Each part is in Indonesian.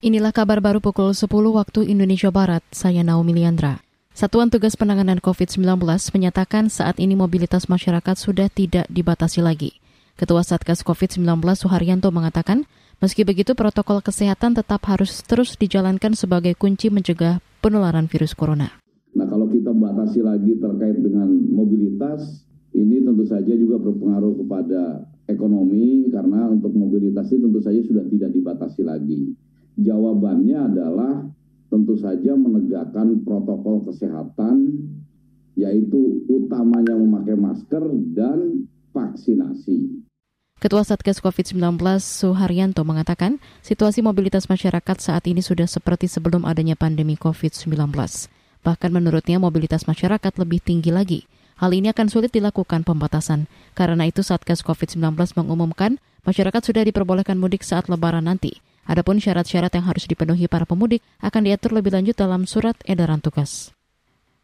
Inilah kabar baru pukul 10 waktu Indonesia Barat, saya Naomi Liandra. Satuan Tugas Penanganan COVID-19 menyatakan saat ini mobilitas masyarakat sudah tidak dibatasi lagi. Ketua Satgas COVID-19 Suharyanto mengatakan, meski begitu protokol kesehatan tetap harus terus dijalankan sebagai kunci mencegah penularan virus corona. Nah kalau kita batasi lagi terkait dengan mobilitas, ini tentu saja juga berpengaruh kepada ekonomi karena untuk mobilitas ini tentu saja sudah tidak dibatasi lagi. Jawabannya adalah tentu saja menegakkan protokol kesehatan, yaitu utamanya memakai masker dan vaksinasi. Ketua Satgas COVID-19 Suharyanto mengatakan, situasi mobilitas masyarakat saat ini sudah seperti sebelum adanya pandemi COVID-19. Bahkan menurutnya mobilitas masyarakat lebih tinggi lagi. Hal ini akan sulit dilakukan pembatasan. Karena itu Satgas COVID-19 mengumumkan masyarakat sudah diperbolehkan mudik saat lebaran nanti. Adapun syarat-syarat yang harus dipenuhi para pemudik akan diatur lebih lanjut dalam surat edaran tugas.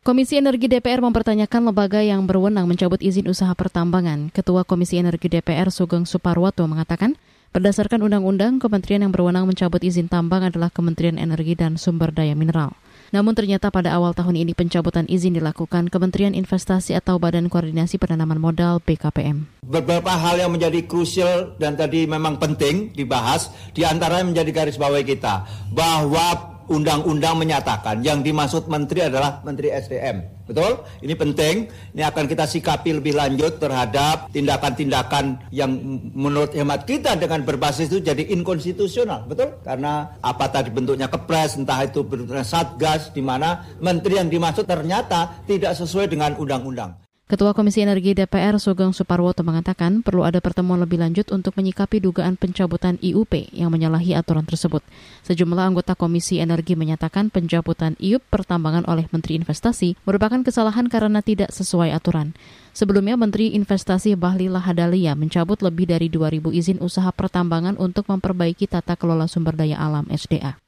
Komisi Energi DPR mempertanyakan lembaga yang berwenang mencabut izin usaha pertambangan. Ketua Komisi Energi DPR Sugeng Suparwoto mengatakan, berdasarkan undang-undang, kementerian yang berwenang mencabut izin tambang adalah Kementerian Energi dan Sumber Daya Mineral. Namun ternyata pada awal tahun ini pencabutan izin dilakukan Kementerian Investasi atau Badan Koordinasi Penanaman Modal BKPM. Beberapa hal yang menjadi krusial dan tadi memang penting dibahas, di antaranya menjadi garis bawahi kita bahwa undang-undang menyatakan yang dimaksud menteri adalah menteri SDM. Betul? Ini penting. Ini akan kita sikapi lebih lanjut terhadap tindakan-tindakan yang menurut hemat kita dengan berbasis itu jadi inkonstitusional. Betul? Karena apa tadi bentuknya kepres, entah itu bentuknya satgas, di mana menteri yang dimaksud ternyata tidak sesuai dengan undang-undang. Ketua Komisi Energi DPR Sugeng Suparwoto mengatakan perlu ada pertemuan lebih lanjut untuk menyikapi dugaan pencabutan IUP yang menyalahi aturan tersebut. Sejumlah anggota Komisi Energi menyatakan pencabutan IUP pertambangan oleh Menteri Investasi merupakan kesalahan karena tidak sesuai aturan. Sebelumnya Menteri Investasi Bahlil Lahadalia mencabut lebih dari 2.000 izin usaha pertambangan untuk memperbaiki tata kelola sumber daya alam SDA.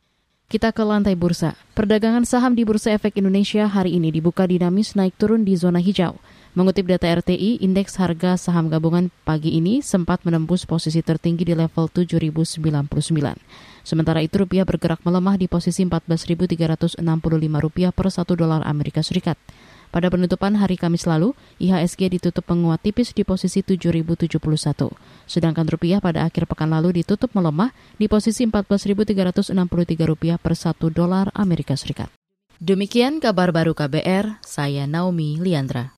Kita ke lantai bursa. Perdagangan saham di Bursa Efek Indonesia hari ini dibuka dinamis naik turun di zona hijau. Mengutip data RTI, indeks harga saham gabungan pagi ini sempat menembus posisi tertinggi di level 7.099. Sementara itu rupiah bergerak melemah di posisi 14.365 rupiah per 1 dolar Amerika Serikat. Pada penutupan hari Kamis lalu, IHSG ditutup menguat tipis di posisi 7.071. Sedangkan rupiah pada akhir pekan lalu ditutup melemah di posisi 14.363 rupiah per 1 dolar Amerika Serikat. Demikian kabar baru KBR, saya Naomi Liandra.